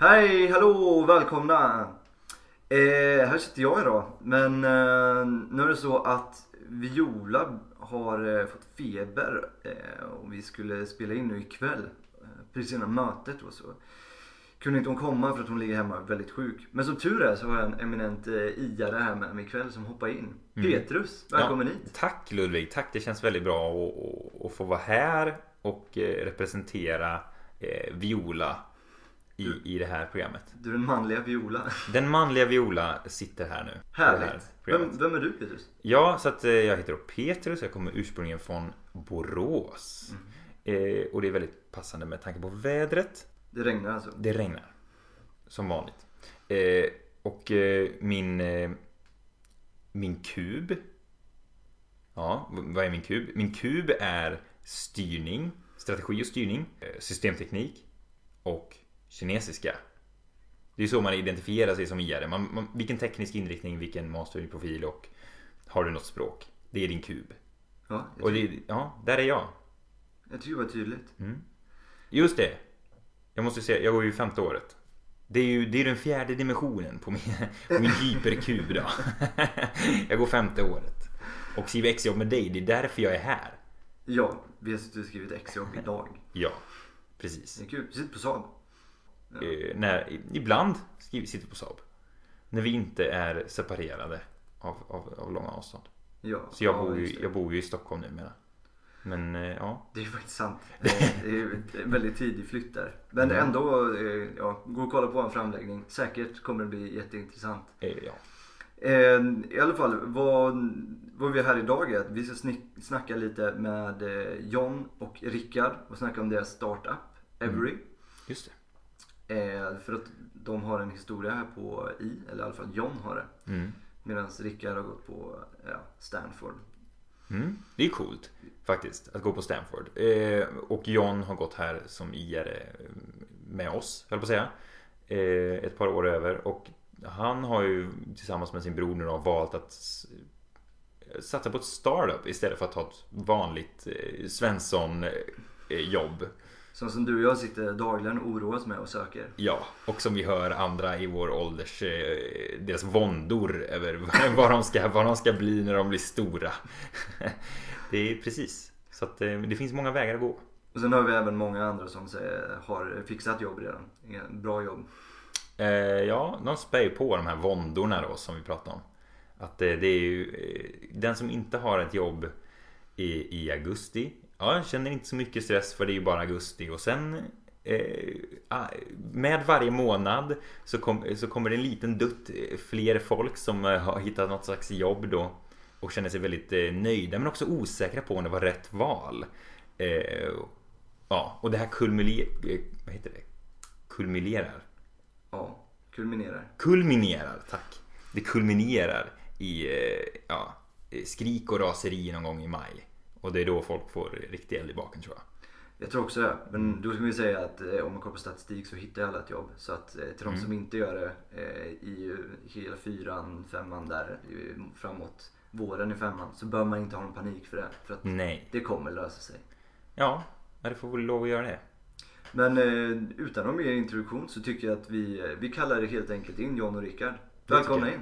Hej, hallå, välkomna! Eh, här sitter jag idag. Men eh, nu är det så att Viola har eh, fått feber eh, och vi skulle spela in nu ikväll. Eh, precis innan mötet och så. Kunde inte hon komma för att hon ligger hemma väldigt sjuk. Men som tur är så har jag en eminent eh, iare här med mig ikväll som hoppar in. Mm. Petrus, välkommen Ja, hit! Tack Ludvig, tack. Det känns väldigt bra att, att, få vara här och eh, representera Viola i, i det här programmet. Du är den manliga Viola. Den manliga Viola sitter här nu. här Härligt! programmet. Vem, vem är du Petrus? Ja, så att eh, jag heter då Petrus. Jag kommer ursprungligen från Borås. Eh, och det är väldigt passande med tanke på vädret. Det regnar alltså. Det regnar. Som vanligt. Eh, och eh, min, eh, min kub. Ja, vad är min kub? Min kub är styrning, strategi och styrning, eh, systemteknik och kinesiska. Det är så man identifierar sig som IR. Man, man, vilken teknisk inriktning, vilken masterprofil och har du något språk? Det är din kub. Ja, Och det, ja, där är jag. jag tycker det var tydligt. Just det. Jag måste säga, jag går ju femte året. Det är ju det är den fjärde dimensionen på min, på min hyperkub då. Jag går femte året. Och skriver exjobb med dig, det är därför jag är här. Ja, vi har suttit och skrivit exjobb idag. Ja, precis. Det är kul. Vi sitter på Saab. Eh, när, ibland skriver, sitter vi på Saab. När vi inte är separerade av, av, av långa avstånd. Ja, Så jag, ja, bor, ju, jag bor ju i Stockholm numera. Men eh, ja, Det är faktiskt sant. Det är en väldigt tidig flytt där. Men Mm. ändå, eh, ja, gå och kolla på en framläggning. Säkert kommer det bli jätteintressant. ja. I alla fall, vad, vad vi är här idag är att vi ska snick, snacka lite med John och Rickard och snacka om deras startup, Every. just det. Eh, för att de har en historia här på I, eller i alla fall John har det. Mm. Medan Rickard har gått på ja, Stanford. Mm, det är coolt faktiskt att gå på Stanford. Eh, och John har gått här som IR med oss, höll på att säga. Eh, ett par år över. Och han har ju tillsammans med sin bror nu då valt att s- satsa på ett startup istället för att ta ett vanligt eh, Svensson eh, jobb. Som, som du och jag sitter dagligen och oroas med och söker. Ja, och som vi hör andra i vår ålders eh, deras våndor över vad de, ska, vad de ska bli när de blir stora. Det är precis. Så att eh, det finns många vägar att gå. Och sen har vi även många andra som säger, har fixat jobb redan. Bra jobb. Eh, ja, de spär ju på de här våndorna då som vi pratade om. Att eh, det är ju den som inte har ett jobb i, i augusti. Ja, jag känner inte så mycket stress för det är ju bara augusti och sen eh, ah, med varje månad så, kom, så kommer det en liten dutt eh, fler folk som eh, har hittat något slags jobb då och känner sig väldigt nöjda men också osäkra på om det var rätt val. Ja, och det här kulminerar, vad heter det? Kulminerar Ja, kulminerar. kulminerar, tack. Det kulminerar i ja, skrik och raseri någon gång i maj. Och det är då folk får riktig eld i baken tror jag. Jag tror också det. Men då ska vi säga att eh, om man kollar på statistik så hittar alla ett jobb. Så att eh, till de som inte gör det eh, i hela fyran, femman där framåt våren i femman så bör man inte ha någon panik för det. För att Nej. det kommer lösa sig. Ja, det får väl lov att göra det. Men eh, utan någon mer introduktion så tycker jag att vi, eh, vi kallar det helt enkelt in John och Rickard. Välkomna in!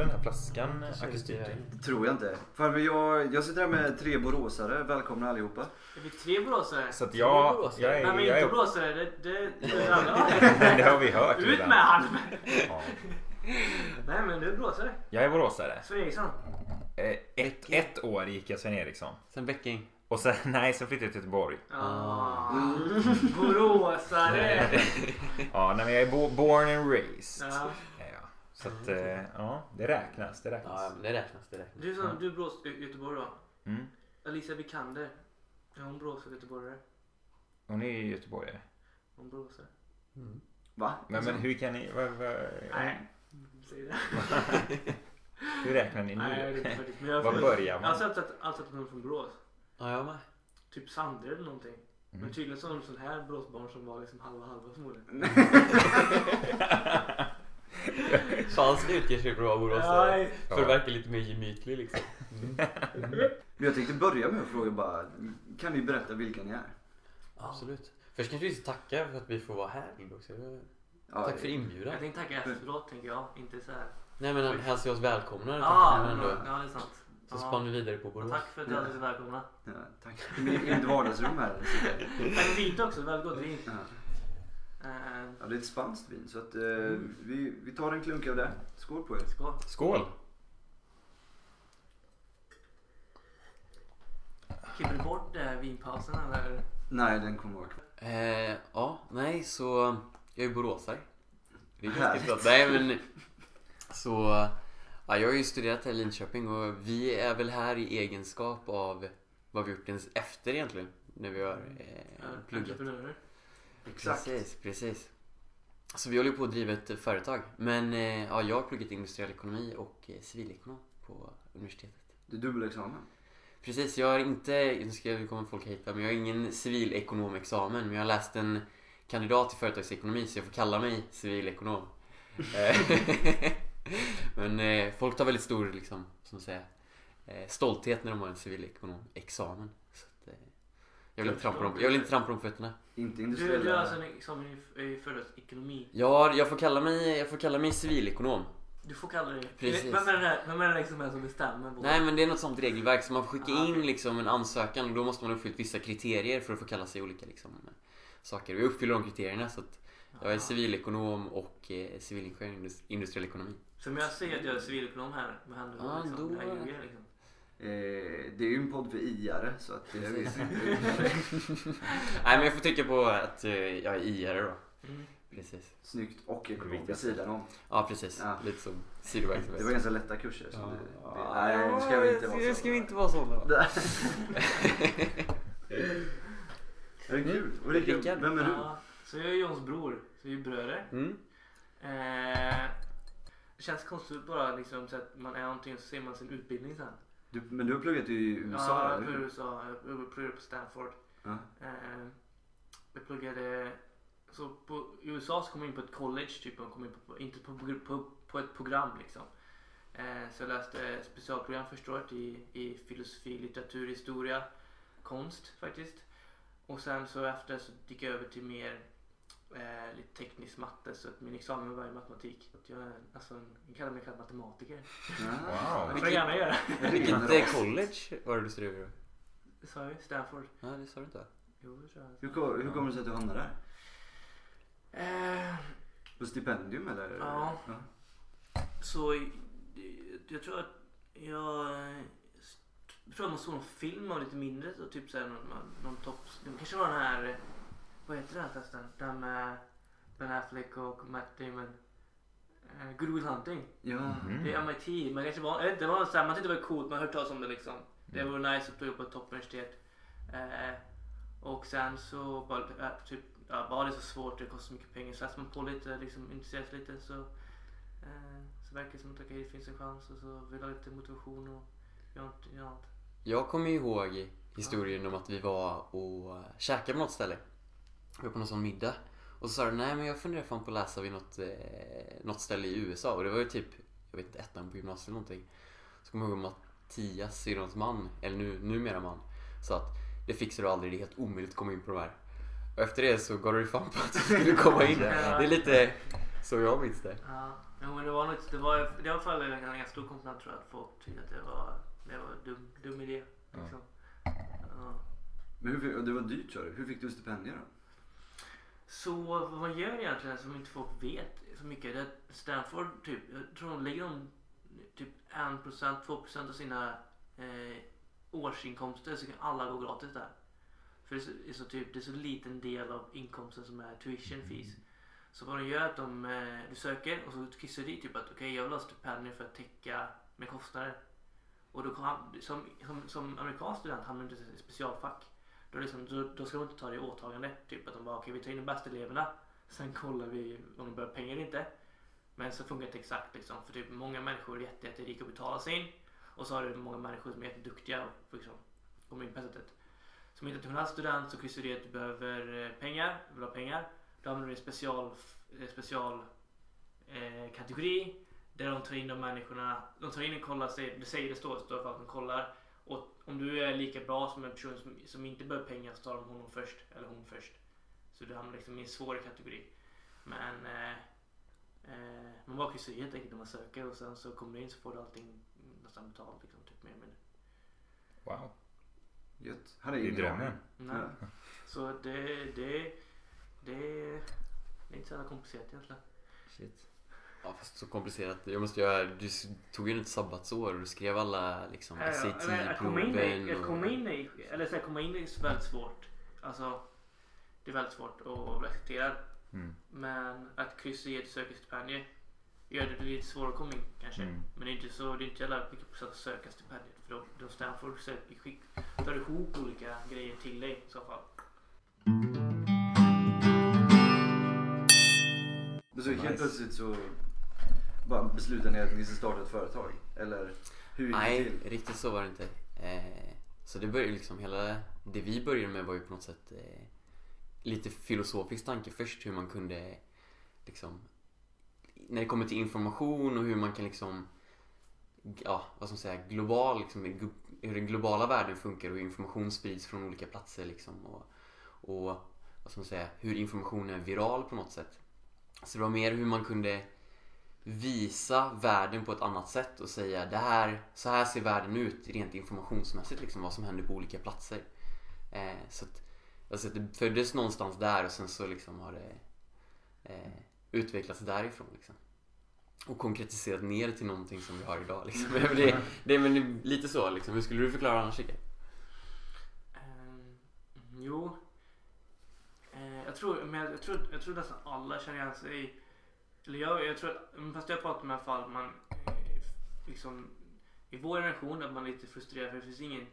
Den här flaskan akustiken? Tror jag inte. Farbror, jag, jag sitter här med tre boråsare. Välkomna allihopa. Är vi tre boråsare? Så att jag, jag är... Vem är Jag inte är boråsare? Det, det, det alla. det har vi hört Ut med han! Ja. Nej men du är boråsare. Jag är boråsare. Sven Eriksson. Eh, Ett, ett år gick jag Sven Eriksson. Sen Bäcking. Och sen, nej, sen flyttade jag till Göteborg. Ah. Boråsare! Ja, nej, men jag är bo- born and raised. Ja. Ja, ja. Så att, eh, ja, det räknas. Det räknas. Ja, men det räknas. Det räknas. Du, som, du är Borås, Gö- Göteborg då? Mm. Alicia Vikander. Är hon Borås eller göteborgare? Hon är ju göteborgare. Hon Boråsare? Va? Men, men hur kan ni... Vad, vad, Nej. Säg det. hur räknar ni Nej, jag vet nu? inte faktiskt. Men jag Var börjar man? Jag har sett att, alltid att hon är från Borås. Ja, jag med. Typ Sandre eller någonting. Mm. Men tydligen så är hon sån här Boråsbarn som var liksom halva halva förmodligen. Fanns utger sig för att vara boråsare. För att verka lite mer gemytlig liksom. Men jag tänkte börja med att fråga bara, kan ni berätta vilka ni är? Absolut. Först kanske vi ska tacka för att vi får vara här också. Ja, Tack för inbjudan. Jag tänkte tacka efteråt tänker jag. Inte så här. Nej men hälsa oss välkomna. Ja, jag ändå. ja, det är sant. Så Ja. spann vi vidare på Borås. Tack för att du hade så välkomna. Ja, tack. I mitt vardagsrum här. Tack för fint också. Väldigt gott vin. Ja. Eh, Ja, det är ett spanskt vin så att eh, vi, vi tar en klunk av det. Skål på er. Skål. Skål! Klipper du bort eh, vinpausen eller? Nej, den kommer vara kvar. Eh, ja, nej så jag är boråsare. Det är Härligt. ganska. Nej men så ja, jag har ju studerat här i Linköping och vi är väl här i egenskap av vad vi gjort ens efter egentligen. När vi har eh, pluggat. Entreprenörer. Exakt. Precis, precis. Så vi håller på att driva ett företag. Men eh, ja, jag har pluggat industriell ekonomi och eh, civilekonom på universitetet. Det är dubbelexamen. Precis, jag har inte, nu ska komma folk hit men jag har ingen civilekonomexamen men jag har läst en kandidat i företagsekonomi så jag får kalla mig civilekonom. Men eh, folk tar väldigt stor, liksom, som säger, eh, stolthet när de har en civilekonomexamen. Så att, eh, jag, vill inte trampa dem, jag vill inte trampa dem på fötterna. Inte Du, industriella. alltså en examen i, i företagsekonomi. Ja, jag får kalla mig, jag får kalla mig civilekonom. Du får kalla dig... Precis. Vem är den här, vem är den liksom här som bestämmer? vad- Nej men det är något sånt regelverk så man får skicka Ah, in okej. liksom en ansökan och då måste man ha uppfyllt vissa kriterier för att få kalla sig olika liksom, saker. Och jag uppfyller de kriterierna så att jag är Ah. civilekonom och eh, civilingenjör i indus- industriell ekonomi. Så om jag säger att jag är civilekonom här med händerna Ja, liksom, då- jag ljuger liksom. Eh, det är ju en podd för Iare så att jag vet inte. Nej men jag får tycka på att eh, jag är IR då. Mm. Precis. Snyggt och Det ekonom vid sidan om. Ja precis, Ja. lite som sidoverksamhet. Det var ganska lätta kurser. Så Ja. det, det, nej, nu ska vi inte vara Nu så. ska vi inte vara sådana. Det är kul. Och Rickard, Rickard? vem är du? Ja, så jag är Johns bror. Så vi är bröder. Mm. Eh, det känns konstigt bara liksom så att man är någonting och så ser man sin utbildning sen. du? Men du har pluggat i USA ja, eller? USA. Jag pluggade på Stanford. Ja. Eh, jag pluggade... Så på, I USA så kom jag in på ett college, typ. Jag kom in på, inte på, på, på ett program liksom. Eh, så jag läste specialprogram första året i, i filosofi, litteratur, historia, konst faktiskt. Och sen så efter så gick jag över till mer eh, lite teknisk matte så att min examen var i matematik. Att jag är alltså jag kallar mig själv matematiker. Ja. Wow. Det får jag gärna göra. Vilket eh, college var det du studerade? Det sa jag ju, Stanford. Ja det sa du inte. Jo, det tror jag. Hur, ko- hur kommer det sig att du hamnade där? Eh, På stipendium eller? Ja. Så i- jag tror att jag, jag tror att man såg någon film av lite mindre så typ såhär någon, någon topp. Det kanske var den här, vad heter den här förresten? Den med Ben Affleck och Matt Damon. Eh, Good Will Hunting. Ja. Mhm. Det är MIT. Man kanske var, jag vet inte, det var så här, man tyckte det var coolt, man har hört talas om det liksom. Det Mm. vore nice att plugga på ett toppuniversitet. Eh, och sen så bara, äh, typ, ja, bara det är så svårt, det kostar så mycket pengar. Så läser man på lite, liksom intresserar sig lite så, eh, så verkar det som att okej, det finns en chans och så vill ha lite motivation och göra något. Jag kommer ju ihåg historien om att vi var och käkade på något ställe. Vi var på någon sån middag. Och så sa du, nej men jag funderar fan på att läsa vid något, eh, något ställe i USA. Och det var ju typ, jag vet inte, ettan på gymnasiet eller någonting. Så kommer jag ihåg Mattias, syrrans man, eller nu, numera man, sa att det fixar du aldrig, det är helt omöjligt att komma in på de här. Och efter det så gav du fan på att du skulle komma in. Det är lite så jag minns det. Ja, jo, men det var något, det var, i alla fall en ganska stor komponent tror jag att folk tyckte att det var, det var en dum, dum idé. Liksom. Ja. Men hur, det var dyrt sa du. Hur fick du stipendier då? Så vad man gör egentligen som inte folk vet så mycket. Det är att Stanford typ, jag tror de lägger de typ 1%, 2% av sina eh, årsinkomster så kan alla gå gratis där. För det är så, det är så, typ, det är så liten del av inkomsten som är tuition fees. Så vad de gör är att de, eh, du söker och så kissar du typ att okej jag vill ha stipendier för att täcka mina kostnader. Och då kan, som, som, som amerikansk student hamnar du inte i specialfack. Då, liksom, då, då ska de inte ta det i åtagande. Typ att de bara okej vi tar in de bästa eleverna. Sen kollar vi om de behöver pengar eller inte. Men så funkar det inte exakt liksom. För typ många människor är jätte, jätterika och betalar sig in. Och så har du många människor som är jätteduktiga och liksom kommer in på det sättet. Som internationell student så kryssar du i att du behöver eh, pengar, vill ha pengar. Då använder du en special, eh, special eh, kategori. Där de tar in de människorna. De tar in och kollar sig. Det säger det står, det står för att de kollar. Om du är lika bra som en person som, som inte behöver pengar så tar de honom först. Eller hon först. Så du hamnar liksom i en svår kategori. Men eh, eh, man bara kryssar helt enkelt när man söker och sen så kommer du in så får du allting nästan betalt. Liksom, typ, mer eller. Wow. Gött. Hade är ingen drömmen. aning. Nej. Så det, det, det, det är inte så jävla komplicerat egentligen. Shit. Ja fast så komplicerat. Jag måste göra, du tog ju ett sabbatsår och du skrev alla liksom Ja, ja, men att komma in i, eller så här, komma in i är väldigt svårt. Alltså, det är väldigt svårt att bli accepterad. Mm. Men att kryssa i ett sökestipendium gör det lite svårare att komma in kanske. Mm. Men det är inte så, det är inte jävla mycket procent att söka stipendiet. För då, då Stanford söker skick, tar ihop olika grejer till dig i så fall. Men så helt plötsligt så bara ni att ni ska starta ett företag? Eller hur gick det Nej, till? riktigt så var det inte. Eh, så det började liksom hela, det vi började med var ju på något sätt eh, lite filosofisk tanke först hur man kunde liksom när det kommer till information och hur man kan liksom ja, vad ska man säga, global liksom, hur den globala världen funkar och hur information sprids från olika platser liksom och, och vad ska man säga, hur information är viral på något sätt. Så det var mer hur man kunde visa världen på ett annat sätt och säga det här, så här ser världen ut rent informationsmässigt liksom vad som händer på olika platser. Eh, så att, alltså att det föddes någonstans där och sen så liksom har det eh, utvecklats därifrån liksom. Och konkretiserat ner till någonting som vi har idag liksom. Det, det är men lite så liksom. Hur skulle du förklara annars Rickard? Eh, mm, jo. Eh, jag, tror, men jag, jag, tror, jag tror nästan alla känner igen sig i... Eller jag, jag tror att, fast jag pratar med i alla fall man eh, liksom i vår generation att man är lite frustrerad för det finns ingen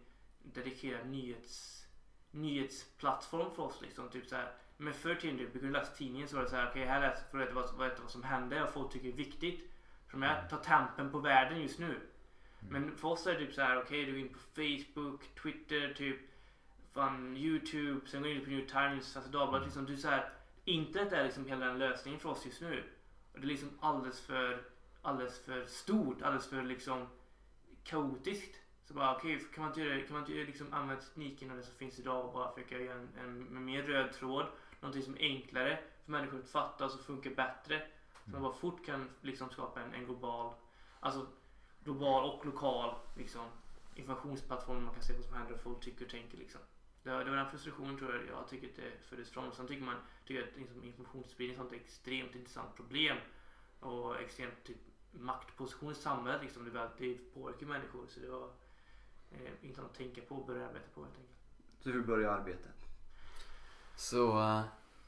dedikerad nyhets, nyhetsplattform för oss liksom. Typ så här, men förr i tiden, vi kunde läsa tidningen så var det så här, okej här läser för att veta vad, vad, som händer och folk tycker är viktigt. För de här tar tempen på världen just nu. Men för oss är det typ så här, okej du går in på Facebook, Twitter, typ fan Youtube, sen går du in på New Times, alltså Dagbladet liksom. Du så här, internet är liksom hela den lösningen för oss just nu. Och det är liksom alldeles för, alldeles för stort, alldeles för liksom kaotiskt. Så bara okej, kan man inte, göra- kan man inte liksom använda tekniken och det som finns idag och bara försöka göra en, en med mer röd tråd. Någonting som är enklare för människor att fatta och som funkar bättre. Så man bara fort kan liksom skapa en, en global, alltså global och lokal liksom, informationsplattform där man kan se vad som händer och folk tycker och tänker liksom. Det var, det var den frustrationen tror jag jag tycker att det föddes från. Sen tycker man tycker att liksom, informationsspridning är ett sånt extremt intressant problem och extremt typ, maktposition i samhället liksom. Det, var, det påverkar människor så det var eh, inte något att tänka på och börja arbeta på helt enkelt. Så hur började arbetet? Så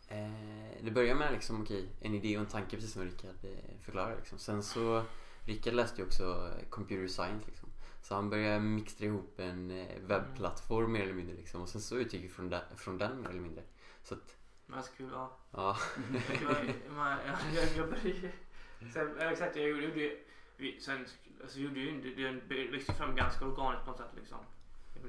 eh, det börjar med liksom, okej, en idé och en tanke precis som Rickard eh, förklarade. Liksom. Sen så, Rickard läste ju också computer science liksom. Så han började mixtra ihop en eh, webbplattform mer eller mindre liksom. Och sen så utgick vi från, från den mer eller mindre. Så att, Men så kul, ja. ja. jag, man, jag, jag, började sen, exakt, jag gjorde, gjorde vi, sen alltså, gjorde ju det, det växte fram ganska organiskt på något sätt liksom.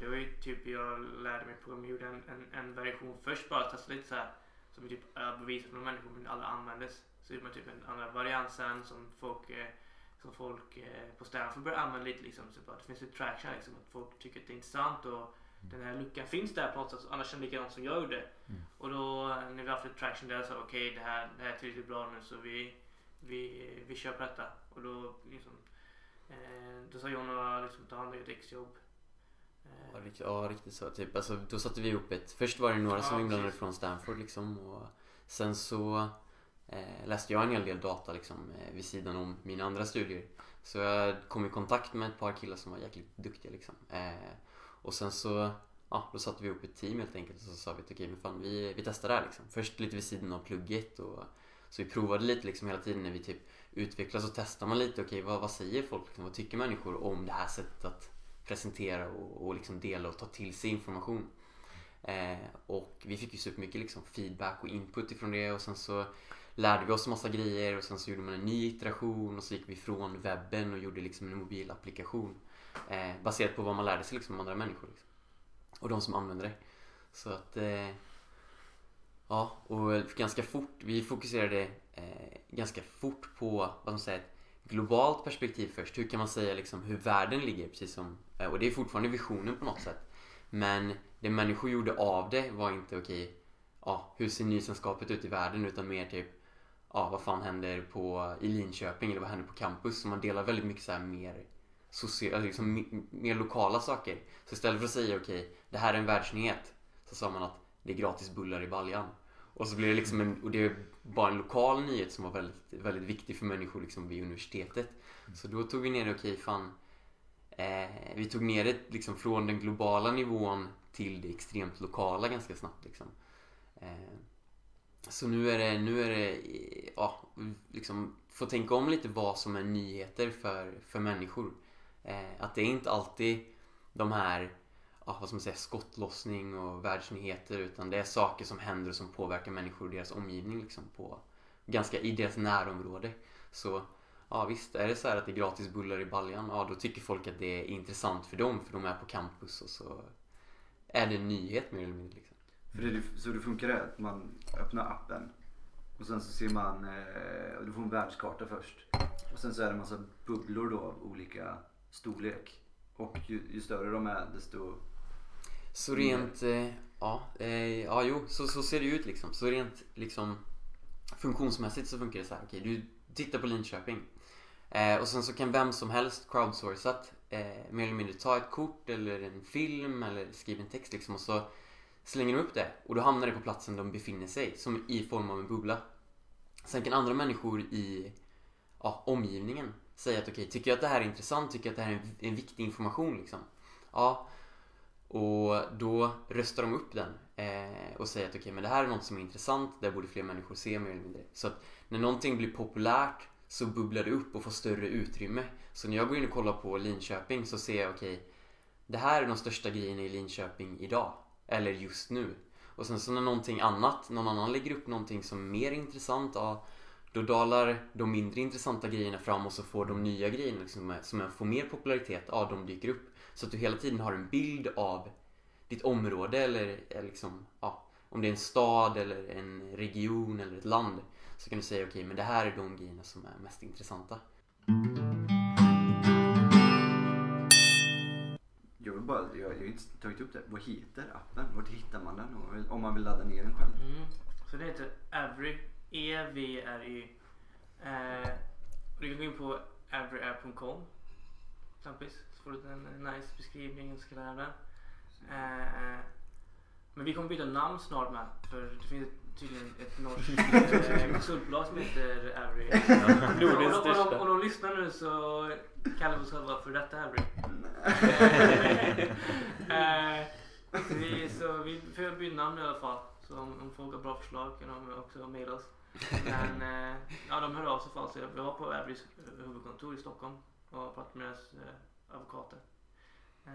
Det var ju typ jag lärde mig programmera, gjorde en, en, en version först bara testade lite så här som typ för några människor men alla användes. Så gjorde man typ en andra variant sen som folk eh, som folk eh, på Stanford började använda lite liksom. Så bara, det finns lite traction liksom att folk tycker att det är intressant och den här luckan finns där på något sätt. Alla kände likadant som jag gjorde. Och då eh, när vi haft lite traction där så okej det, här, det här är tillräckligt bra nu så vi, vi, vi kör på detta. Och då liksom eh, då sa John att liksom, ta hand om ett exjobb. Ja, Eh, riktigt, ja, riktigt så. Typ, alltså, då satte vi ihop ett... Först var det några Ja, som inblandade från Stanford liksom. Och sen så Eh, läste jag en hel del data liksom, eh, vid sidan om mina andra studier. Så jag kom i kontakt med ett par killar som var jäkligt duktiga liksom. Eh, och sen så... Ja, då satte vi ihop ett team helt enkelt och så sa vi att okej, men fan vi, vi testar det här liksom. Först lite vid sidan av plugget och så vi provade lite liksom hela tiden när vi typ utvecklas och testar man lite. Okej, vad, vad säger folk? Liksom, vad tycker människor om det här sättet att presentera och, och liksom dela och ta till sig information. Eh, och vi fick ju supermycket liksom feedback och input ifrån det och sen så lärde vi oss massa grejer och sen så gjorde man en ny iteration och så gick vi från webben och gjorde liksom en mobilapplikation eh, baserat på vad man lärde sig liksom andra människor. Liksom. Och de som använder det. Så att eh, ja, och ganska fort, vi fokuserade eh, ganska fort på vad man säger, globalt perspektiv först. Hur kan man säga liksom hur världen ligger? Precis som, eh, och det är fortfarande visionen på något sätt. Men det människor gjorde av det var inte okej, ja, hur ser nysällskapet ut i världen? Utan mer typ, ja, vad fan händer på, i Linköping eller vad händer på campus? Så man delar väldigt mycket så här mer social, liksom, mer lokala saker. Så istället för att säga okej, det här är en världsnyhet. Så sa man att det är gratis bullar i baljan. Och så blir det liksom en, och det är bara en lokal nyhet som var väldigt, väldigt viktig för människor liksom vid universitetet. Så då tog vi ner det, okej fan. Eh, vi tog ner det liksom från den globala nivån till det extremt lokala ganska snabbt liksom. Eh, så nu är det, nu är det, ja, liksom få tänka om lite vad som är nyheter för, för människor. Eh, att det är inte alltid de här, ja, vad ska man säga, skottlossning och världsnyheter utan det är saker som händer och som påverkar människor och deras omgivning liksom på, ganska i deras närområde. Så ja visst, är det så här att det är gratis bullar i baljan, ja då tycker folk att det är intressant för dem för de är på campus och så är det en nyhet mer eller mindre. Liksom. För det, så det funkar är att man öppnar appen och sen så ser man, eh, du får en världskarta först. Och sen så är det en massa bubblor då av olika storlek. Och ju, ju större de är desto... Så rent, eh, ja, eh, ja jo, så, så ser det ut liksom. Så rent liksom funktionsmässigt så funkar det så här. Okej, du tittar på Linköping. Eh, och sen så kan vem som helst crowdsourcat eh, mer eller mindre ta ett kort eller en film eller skriva en text liksom och så slänger de upp det och då hamnar det på platsen de befinner sig som i form av en bubbla. Sen kan andra människor i ja, omgivningen säga att okej, tycker jag att det här är intressant? Tycker jag att det här är en, viktig information liksom? Ja, och då röstar de upp den eh, och säger att okej, men det här är något som är intressant, det borde fler människor se mer eller mindre. Så att när någonting blir populärt så bubblar det upp och får större utrymme. Så när jag går in och kollar på Linköping så ser jag okej, det här är de största grejerna i Linköping idag. Eller just nu. Och sen så när någonting annat, någon annan lägger upp någonting som är mer intressant, ja, då dalar de mindre intressanta grejerna fram och så får de nya grejerna liksom, som får mer popularitet, ja de dyker upp. Så att du hela tiden har en bild av ditt område eller, eller liksom, ja, om det är en stad eller en region eller ett land. Så kan du säga okej, men det här är de grejerna som är mest intressanta. Inte tagit upp det. Vad heter appen? Vart hittar man den? Om man vill ladda ner den själv. Mm. Så det heter Every. E-V-R-Y. Eh, du kan gå in på. Exempelvis. Så får du en nice beskrivning och så kan den. Eh, men vi kommer byta namn snart med. För det finns tydligen ett norskt eh, konsultbolag som heter Every. Nordens största. och, de lyssnar nu så kallar vi oss själva för detta Every. Eh, vi, så vi får byta namn i alla fall. Så om, om folk har bra förslag kan de också mejla oss. Men eh, ja, de hör av sig i alla fall. Så vi var på Everys huvudkontor i Stockholm och pratade med deras eh, advokater.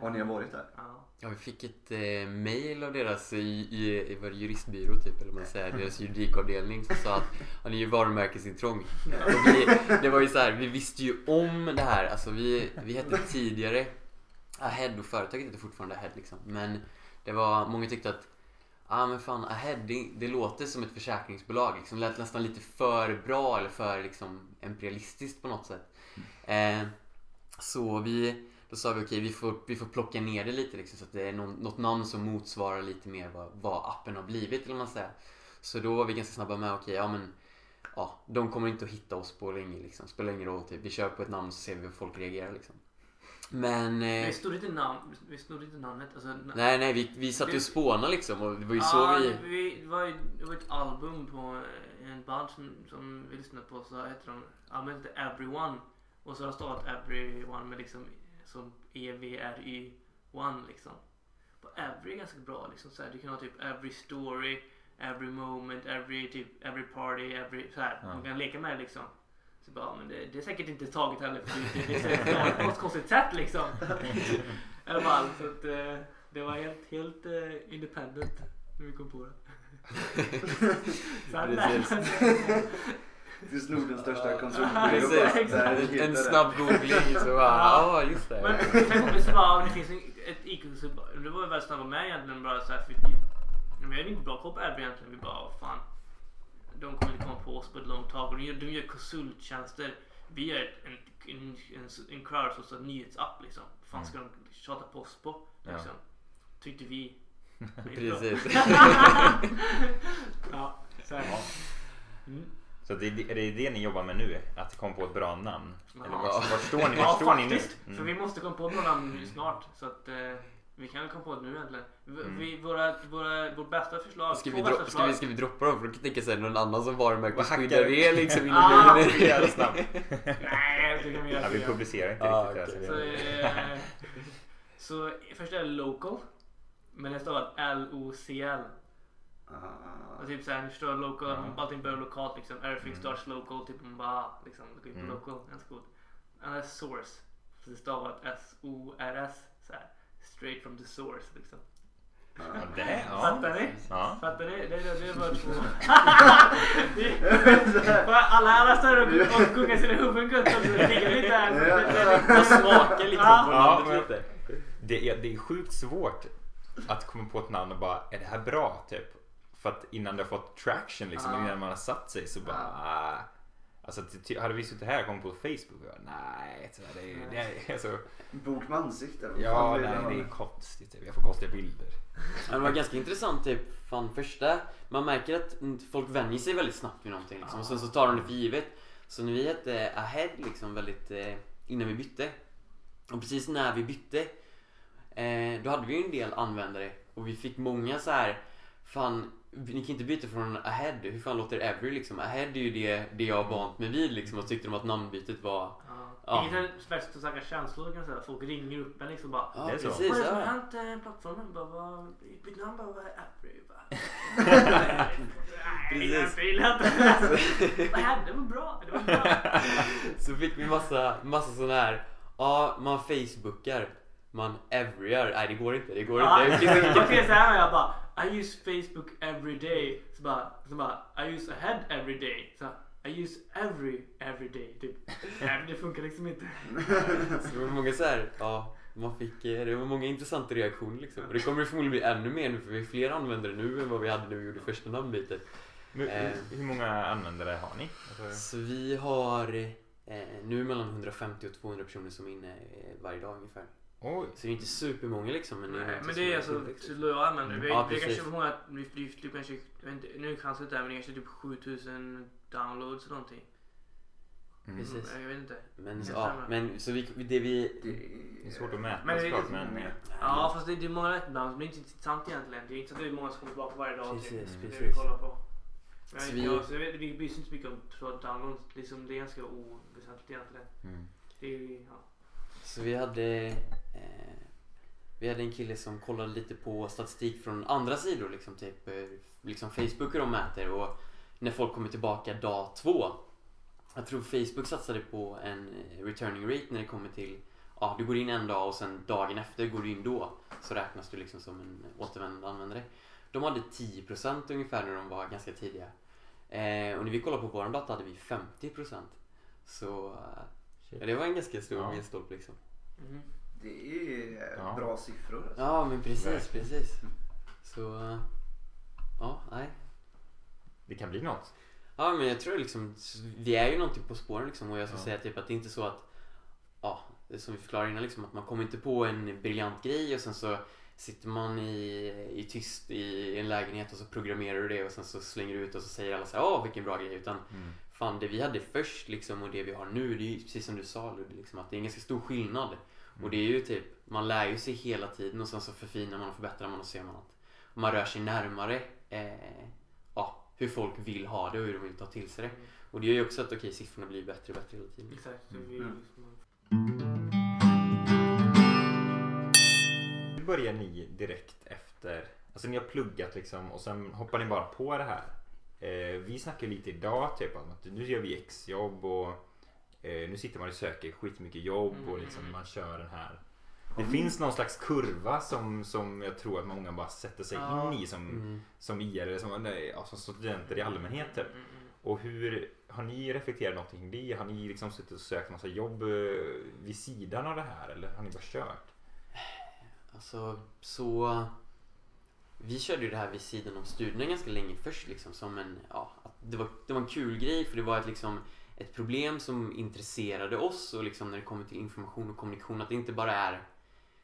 Har ni varit där? Ja. Ja, vi fick ett eh, mail av deras i, i, i det juristbyrå typ, eller man säger, deras juridikavdelning som sa att ja, ni är ju varumärkesintrång. Och vi, det var ju så här, vi visste ju om det här. Alltså vi, vi hette tidigare Ahead och företaget heter fortfarande Ahead liksom. Men det var, många tyckte att ah, men fan Ahead det, det låter som ett försäkringsbolag. Liksom. Det lät nästan lite för bra eller för liksom, imperialistiskt på något sätt. Eh, så vi, då sa vi okej vi, får, vi får plocka ner det lite liksom, så att det är någon, något namn som motsvarar lite mer vad, vad appen har blivit eller man säger. Så då var vi ganska snabba med okej ja men ja, de kommer inte att hitta oss på länge liksom. Spelar ingen roll typ. Vi kör på ett namn så ser vi hur folk reagerar liksom. Men eh, Vi snodde inte namn, vi snodde inte namnet. Alltså, nej nej vi, vi satt ju och spånade liksom och det var ju så Ja, vi... vi det, var, ju- det var ett album på en band som, som vi lyssnade på. Så hette de, albumet hette Everyone. Och så har de stavat Everyone med liksom som E-V-R-Y One liksom. Och Every är ganska bra liksom. Så här, du kan ha typ Every Story, Every Moment, Every typ Every Party, Every så här. Ja. Man kan leka med det liksom. Så bara, men det, det är säkert inte taget heller för det, det är säkert på något konstigt sätt liksom. I alla fall så att eh, det var helt, helt eh, independent när vi kom på det. så att, Du snor den största Ja. Där En, en snabb googling så bara, ja just det. Men sen kom det finns en- ett IQ-konsult. Det var ju väldigt snabba med egentligen bara här, för vi hade inte bra koll på Every egentligen. Vi bara, "Vad fan. De kommer inte komma på oss på ett långt tag. Och de gör, de gör konsulttjänster. vi är en, en, en, en crowdsourcad nyhetsapp liksom. Vad fan ska de tjata på oss på? Ja. Liksom. Tyckte vi. Precis. ja, så är det. Mm. Så det, är det det ni jobbar med nu? Att komma på ett bra namn? Eller Ja. vart, vart står ni, Ja vart står ni nu? faktiskt. För vi Mm. måste komma på några namn nu snart. Så att eh, vi kan väl komma på det nu egentligen. Vi, Mm. vi, våra, våra, vårt bästa förslag. Ska vi, bästa dro- ska, förslag. vi, ska vi droppa dem? För då kan jag tänka sig någon annan som varumärkesskyddar Vad hackar- det liksom Ah, inom Jävla snabbt. Nej, det kan vi göra. Ja, vi publicerar inte Ah, riktigt det Så, eh, så först är det local. Men det står L-O-C-L. Ah. Och typ såhär, ni förstår local, Ja. allting börjar lokalt liksom. Everything Mm. starts local, typ man bara liksom, på Mm. local, ganska coolt. And that's source. Så det stavat S-O-R-S, såhär. Straight from the source liksom. Ja, det, ja. Fattar ni? Ja. Fattar ni? Det, det, det är bara två. Alla, alla står och, gungar sina huvuden gött och ligger lite smakar liksom Ja. på Ja, namnet lite. Det är, det är sjukt svårt att komma på ett namn och bara, är det här bra? Typ. För att innan det har fått traction, liksom, Ja. innan man har satt sig så bara, ah. Alltså, hade vi suttit här och kommit på Facebook och bara, nej, så det är, det är alltså, Bok med ansikte. vad ja, nej, jag det är konstigt. Typ. Jag får konstiga bilder. Det var ganska intressant typ, fan första, man märker att mm, folk vänjer sig väldigt snabbt vid någonting liksom, och sen så tar de det för givet. Så när vi hette Ahead liksom väldigt, eh, innan vi bytte, och precis när vi bytte, eh, då hade vi ju en del användare och vi fick många så här fan ni kan inte byta från ahead, hur fan låter every liksom? Ahead är ju det, det jag har vant mig vid liksom och tyckte de att namnbytet var Ja. Ja. Inget är värsta starka känslor kan jag säga. Folk ringer upp en liksom bara. Ja Det är så. precis, Vad är det som har ja. hänt eh, plattformen? Bara, vad, mitt namn bara, vad är Nej, Precis. jag. Vad hände? Det var bra. Det var bra. Så fick vi massa, massa sån här, ja man facebookar, man everyar, nej det går inte, det går Ja, inte. Jag skrev såhär och jag bara I use Facebook every day. Så bara, så bara I use ahead every day. Så I use every every day. Typ. Nej, det funkar liksom inte. Så det var många så här, ja man fick, eh, det var många intressanta reaktioner liksom. Och det kommer det förmodligen bli ännu mer nu för vi är fler användare nu än vad vi hade när vi gjorde första namnbytet. Men, Eh. Hur många användare har ni? Alltså, Så vi har eh, nu mellan 150 och 200 personer som är inne eh, varje dag ungefär. Oj, Så det är inte supermånga liksom. Men det är Nej, men det är alltså så lojala användare. Vi, Ja, vi precis. kanske många, vi, vi, typ kanske, inte, nu kanske inte men det kanske typ 7000 downloads eller någonting. mm. Precis. Mm, jag vet inte. Men, Jag ja, men så vi, det vi... det är svårt att mäta Men såklart. liksom- Men, eh, Ja fast det, det är många rätt ibland men det är inte intressant egentligen. Det är inte så att det är många som kommer tillbaka varje dag. Precis, typ. Det vi precis. kollar på. Så så vi- vi, jag, så jag vet, vi bryr oss inte så mycket om downloads. Liksom, det är ganska oväsentligt egentligen. mm. Det är, ju- ja. Så vi hade... Eh, vi hade en kille som kollade lite på statistik från andra sidor, liksom typ eh, liksom Facebook hur de mäter och när folk kommer tillbaka dag två. Jag tror Facebook satsade på en eh, returning rate när det kommer till Ja, du går in en dag och sen dagen efter går du in då. Så räknas du liksom som en återvändande användare. De hade 10% ungefär när de var ganska tidiga. Eh, och när vi kollade på vår data hade vi 50%. Så ja, det var en ganska stor Ja. milstolpe liksom. Mhm. Det är Ja. bra siffror. Alltså. Ja men precis, Verkligen. precis. Så eh, ja, nej. Det kan bli något. Ja men jag tror liksom, vi är ju någonting på spåren liksom och jag ska Ja. säga typ att det är inte så att, ja, som vi förklarade innan liksom att man kommer inte på en briljant grej och sen så sitter man i, i tyst i en lägenhet och så programmerar du det och sen så slänger du ut och så säger alla så här, åh vilken bra grej utan Mm. fan det vi hade först liksom och det vi har nu det är ju precis som du sa Ludde liksom att det är en ganska stor skillnad och det är ju typ man lär ju sig hela tiden och sen så förfinar man och förbättrar man och ser man att man rör sig närmare eh, ja, hur folk vill ha det och hur de vill ta till sig det och det gör ju också att okej siffrorna blir bättre och bättre hela tiden Exakt. Mm. Hur börjar ni direkt efter? Alltså ni har pluggat liksom och sen hoppar ni bara på det här. Eh, vi snackar lite idag typ om att nu gör vi exjobb och nu sitter man och söker skitmycket jobb och liksom man kör den här. Det finns någon slags kurva som, som jag tror att många bara sätter sig Ja. in i som, mm. som IR eller som, nej, ja, som studenter i allmänhet typ. Mm, mm, Och hur, har ni reflekterat någonting kring det? Har ni liksom suttit och sökt massa jobb eh, vid sidan av det här eller har ni bara kört? Alltså så Vi körde ju det här vid sidan om studierna ganska länge först liksom som en, ja, det var, det var en kul grej för det var ett liksom ett problem som intresserade oss och liksom när det kommer till information och kommunikation att det inte bara är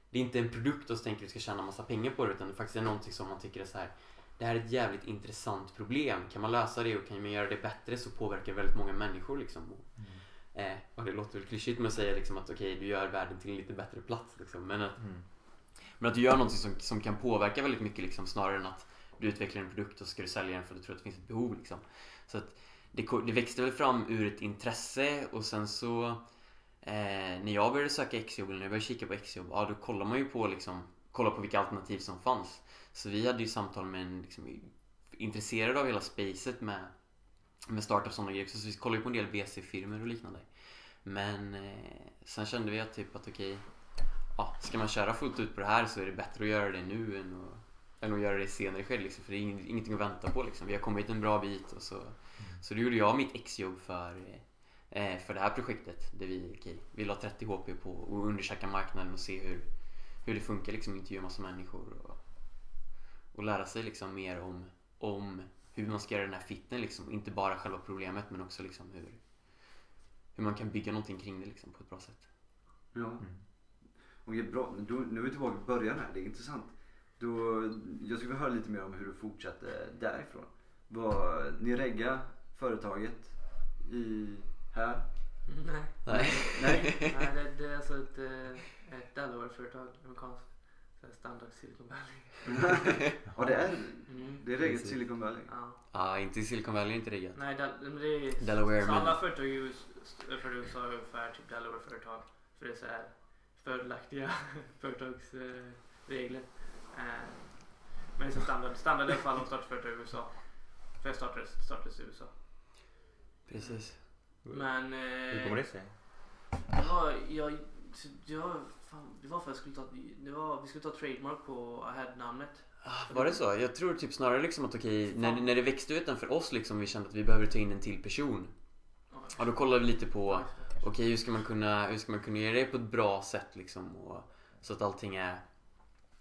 det är inte en produkt och så tänker vi ska tjäna massa pengar på det utan det faktiskt är någonting som man tycker är så här det här är ett jävligt intressant problem. Kan man lösa det och kan man göra det bättre så påverkar det väldigt många människor liksom. Och, eh, och det låter väl klyschigt med att säga liksom att okej, du gör världen till en lite bättre plats liksom. Men att, Mm. men att du gör någonting som, som kan påverka väldigt mycket liksom, snarare än att du utvecklar en produkt och så ska du sälja den för att du tror att det finns ett behov. Liksom. Så att det, det växte väl fram ur ett intresse och sen så eh, när jag började söka exjobb eller när jag började kika på exjobb, ja då kollar man ju på liksom, kolla på vilka alternativ som fanns. Så vi hade ju samtal med en liksom, intresserad av hela spacet med, med startups och sådana grejer. Så vi kollade ju på en del VC-firmor och liknande. Men eh, sen kände vi att typ att okej, ja, ska man köra fullt ut på det här så är det bättre att göra det nu än att, än att göra det senare skede liksom, för det är ingenting att vänta på liksom. Vi har kommit en bra bit och så, så då gjorde jag mitt exjobb för, eh, för det här projektet där vi, okej, vi la 30 HP på och undersöka marknaden och se hur, hur det funkar liksom, intervjua massa människor och, och lära sig liksom mer om, om hur man ska göra den här fitten liksom. Inte bara själva problemet men också liksom hur, hur man kan bygga någonting kring det liksom på ett bra sätt. Ja. Okej, bra. Då, nu är vi tillbaka i början här. Det är intressant. Då, jag skulle vilja höra lite mer om hur du fortsatte därifrån. Vad, ni regga företaget i här? Nej. Nej. Nej. Nej, det, det är alltså ett, eh, ett Delaware-företag, amerikanskt. Standard Silicon Valley. Ja, det är Mm. det är Precis. Silicon Valley. Ja. Ja, inte i Silicon Valley, inte riggat. Nej, men det är... Delaware, så alla företag i USA är ungefär typ Delaware-företag. För det är så här fördelaktiga företagsregler. Eh, men det är så standard. Standard i alla fall om startföretag i USA. För jag startades, startades i USA. Precis. Men... Hur Eh, kommer det sig? Det var, jag, det var, fan, det var för att jag skulle ta, det var, vi skulle ta trademark på Ahead-namnet. Ah, Var det så? Jag tror typ snarare liksom att okej, när, när det växte ut den för oss liksom, vi kände att vi behöver ta in en till person. Ja, då kollade vi lite på okej, hur ska man kunna, hur ska man kunna göra det på ett bra sätt liksom och, så att allting är,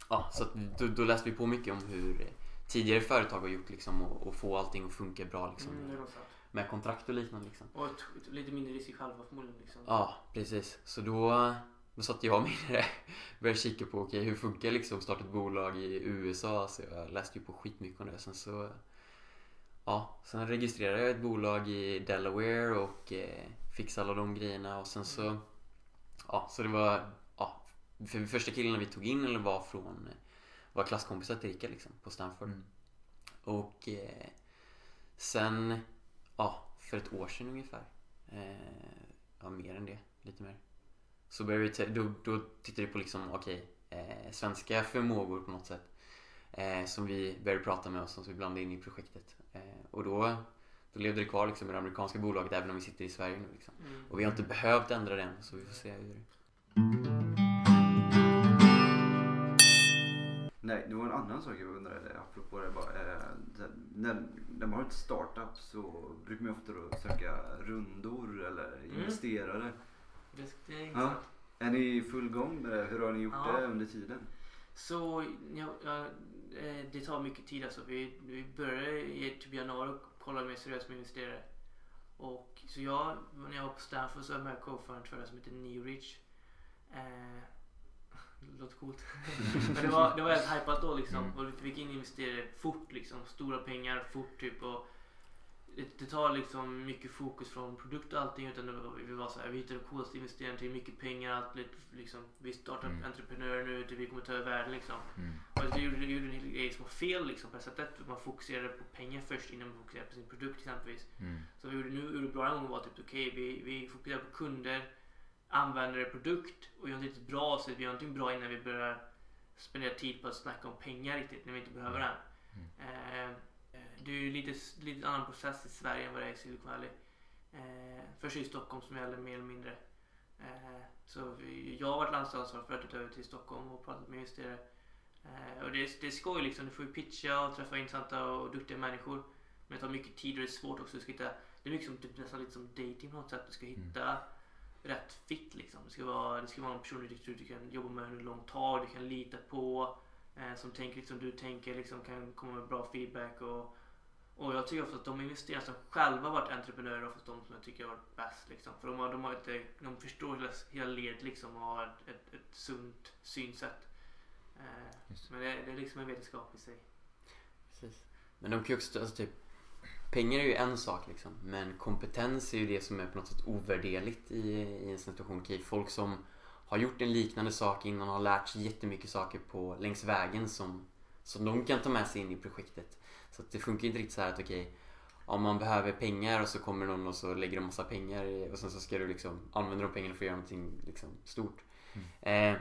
ja, så att då, då läste vi på mycket om hur tidigare företag har gjort liksom och, och få allting att funka bra liksom Mm, det var sant. Med kontrakt och liknande liksom. Och lite mindre risk själva förmodligen. Liksom. Ja, precis. Så då, då satte jag mig i det. Började kika på okej, hur funkar liksom att starta ett bolag i USA. Så jag läste ju på skitmycket om det. Sen så ja, sen registrerade jag ett bolag i Delaware och eh, fixade alla de grejerna. Och sen så, ja, så det var, ja, för första killarna vi tog in eller var från, var klasskompisar till Rickard liksom på Stanford. Mm. Och eh, sen, ja, för ett år sedan ungefär. Eh, ja, mer än det. Lite mer. Så började vi, då, då tittade vi på liksom, okej, eh, svenska förmågor på något sätt. Eh, som vi började prata med oss som vi blandade in i projektet. Och då, då levde det kvar liksom med det amerikanska bolaget även om vi sitter i Sverige nu liksom. Mm. Och vi har inte behövt ändra den så vi får se hur Nej, det var en annan sak jag undrade apropå det bara. Eh, när, när man har ett startup så brukar man ofta då söka rundor eller Mm. investerare. Det, det är Ja. Är ni i full gång med det? Hur har ni gjort Ja. det under tiden? Så ja, ja, eh, det tar mycket tid alltså. Vi, vi började i typ januari och kollade mer seriöst med investerare. Och så jag, när jag var på Stanford så var jag med det som heter NeoReach. Eh, det låter coolt. Men det var, det var helt hypat då liksom. Mm. Och vi fick in investerare fort liksom. Stora pengar fort typ. Och det, det tar liksom mycket fokus från produkt och allting. Utan var, vi var så här, vi hittade de coolaste investerarna till mycket pengar. Allt, liksom, vi startar Mm. entreprenörer nu. Typ, vi kommer ta över världen liksom. Mm. Och det gjorde, det gjorde en hel grej som var fel liksom, på det sättet. Man fokuserade på pengar först innan man fokuserade på sin produkt exempelvis. Mm. Så vi gjorde nu gjorde bra en gång var typ okej, vi, vi fokuserar på kunder, användare, produkt och gör något bra så vi gör någonting bra innan vi börjar spendera tid på att snacka om pengar riktigt när vi inte behöver den. Eh, eh, det är ju lite, lite annan process i Sverige än vad det är i Silicon Valley. Eh, först i Stockholm som gäller mer eller mindre. Eh, så vi, jag har varit landslagsansvarig för att flyttat över till Stockholm och pratat med investerare. Eh, och det, det är skoj liksom. Du får ju pitcha och träffa intressanta och duktiga människor. Men det tar mycket tid och det är svårt också. Du ska hitta, det är mycket som, typ, nästan lite som dating på något sätt. Du ska hitta rätt fit liksom. Det ska vara, det ska vara en person du, du, kan jobba med under en lång tag, du kan lita på. Eh, som tänker liksom du tänker, liksom, kan komma med bra feedback och, och jag tycker ofta att de investerare som själva varit entreprenörer oftast de som jag tycker har varit bäst. Liksom. För de, har, de, har inte, de förstår hela, hela ledet liksom, och har ett, ett, ett sunt synsätt. Eh, men det, det är liksom en vetenskap i sig. Precis. Men de kan ju också, alltså typ Pengar är ju en sak liksom men kompetens är ju det som är på något sätt ovärderligt i, i en situation. Okej, folk som har gjort en liknande sak innan och har lärt sig jättemycket saker på, längs vägen som, som de kan ta med sig in i projektet. Så det funkar inte riktigt så här att okej om man behöver pengar och så kommer någon och så lägger de massa pengar och sen så ska du liksom använda de pengarna för att göra någonting liksom stort. Eh,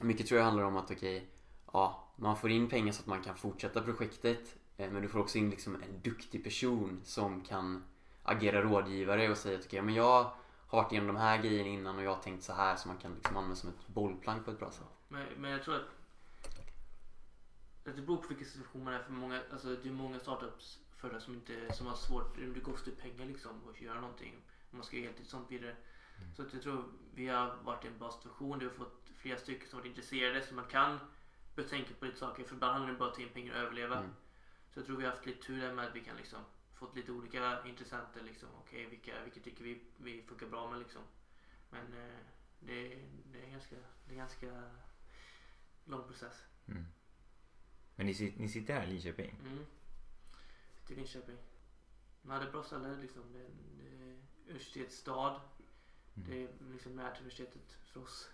mycket tror jag handlar om att okej, ja, man får in pengar så att man kan fortsätta projektet. Eh, men du får också in liksom en duktig person som kan agera rådgivare och säga att okej, men jag har varit igenom de här grejerna innan och jag har tänkt så här så man kan liksom använda som ett bollplank på ett bra sätt. Men, men jag tror att, att det beror på vilken situation man är för många. Alltså det är många startups företag som inte som har svårt. Det kostar pengar liksom att göra någonting. Om man ska göra heltid sånt vidare. Så att jag tror vi har varit i en bra situation. Vi har fått flera stycken som varit intresserade så man kan börja tänka på lite saker. För ibland handlar det bara om att ta in pengar och överleva. Mm. Så jag tror vi har haft lite tur där med att vi kan liksom fått lite olika intressenter liksom. Okej, vilka, vilka tycker vi, vi funkar bra med liksom. Men eh, det, det är ganska, det är ganska lång process. Mm. Men ni, ni sitter här i Linköping? Mm. Till Linköping. Man hade bra ställe liksom. Det, det är universitetsstad. Mm. Det är liksom nära till universitetet för oss.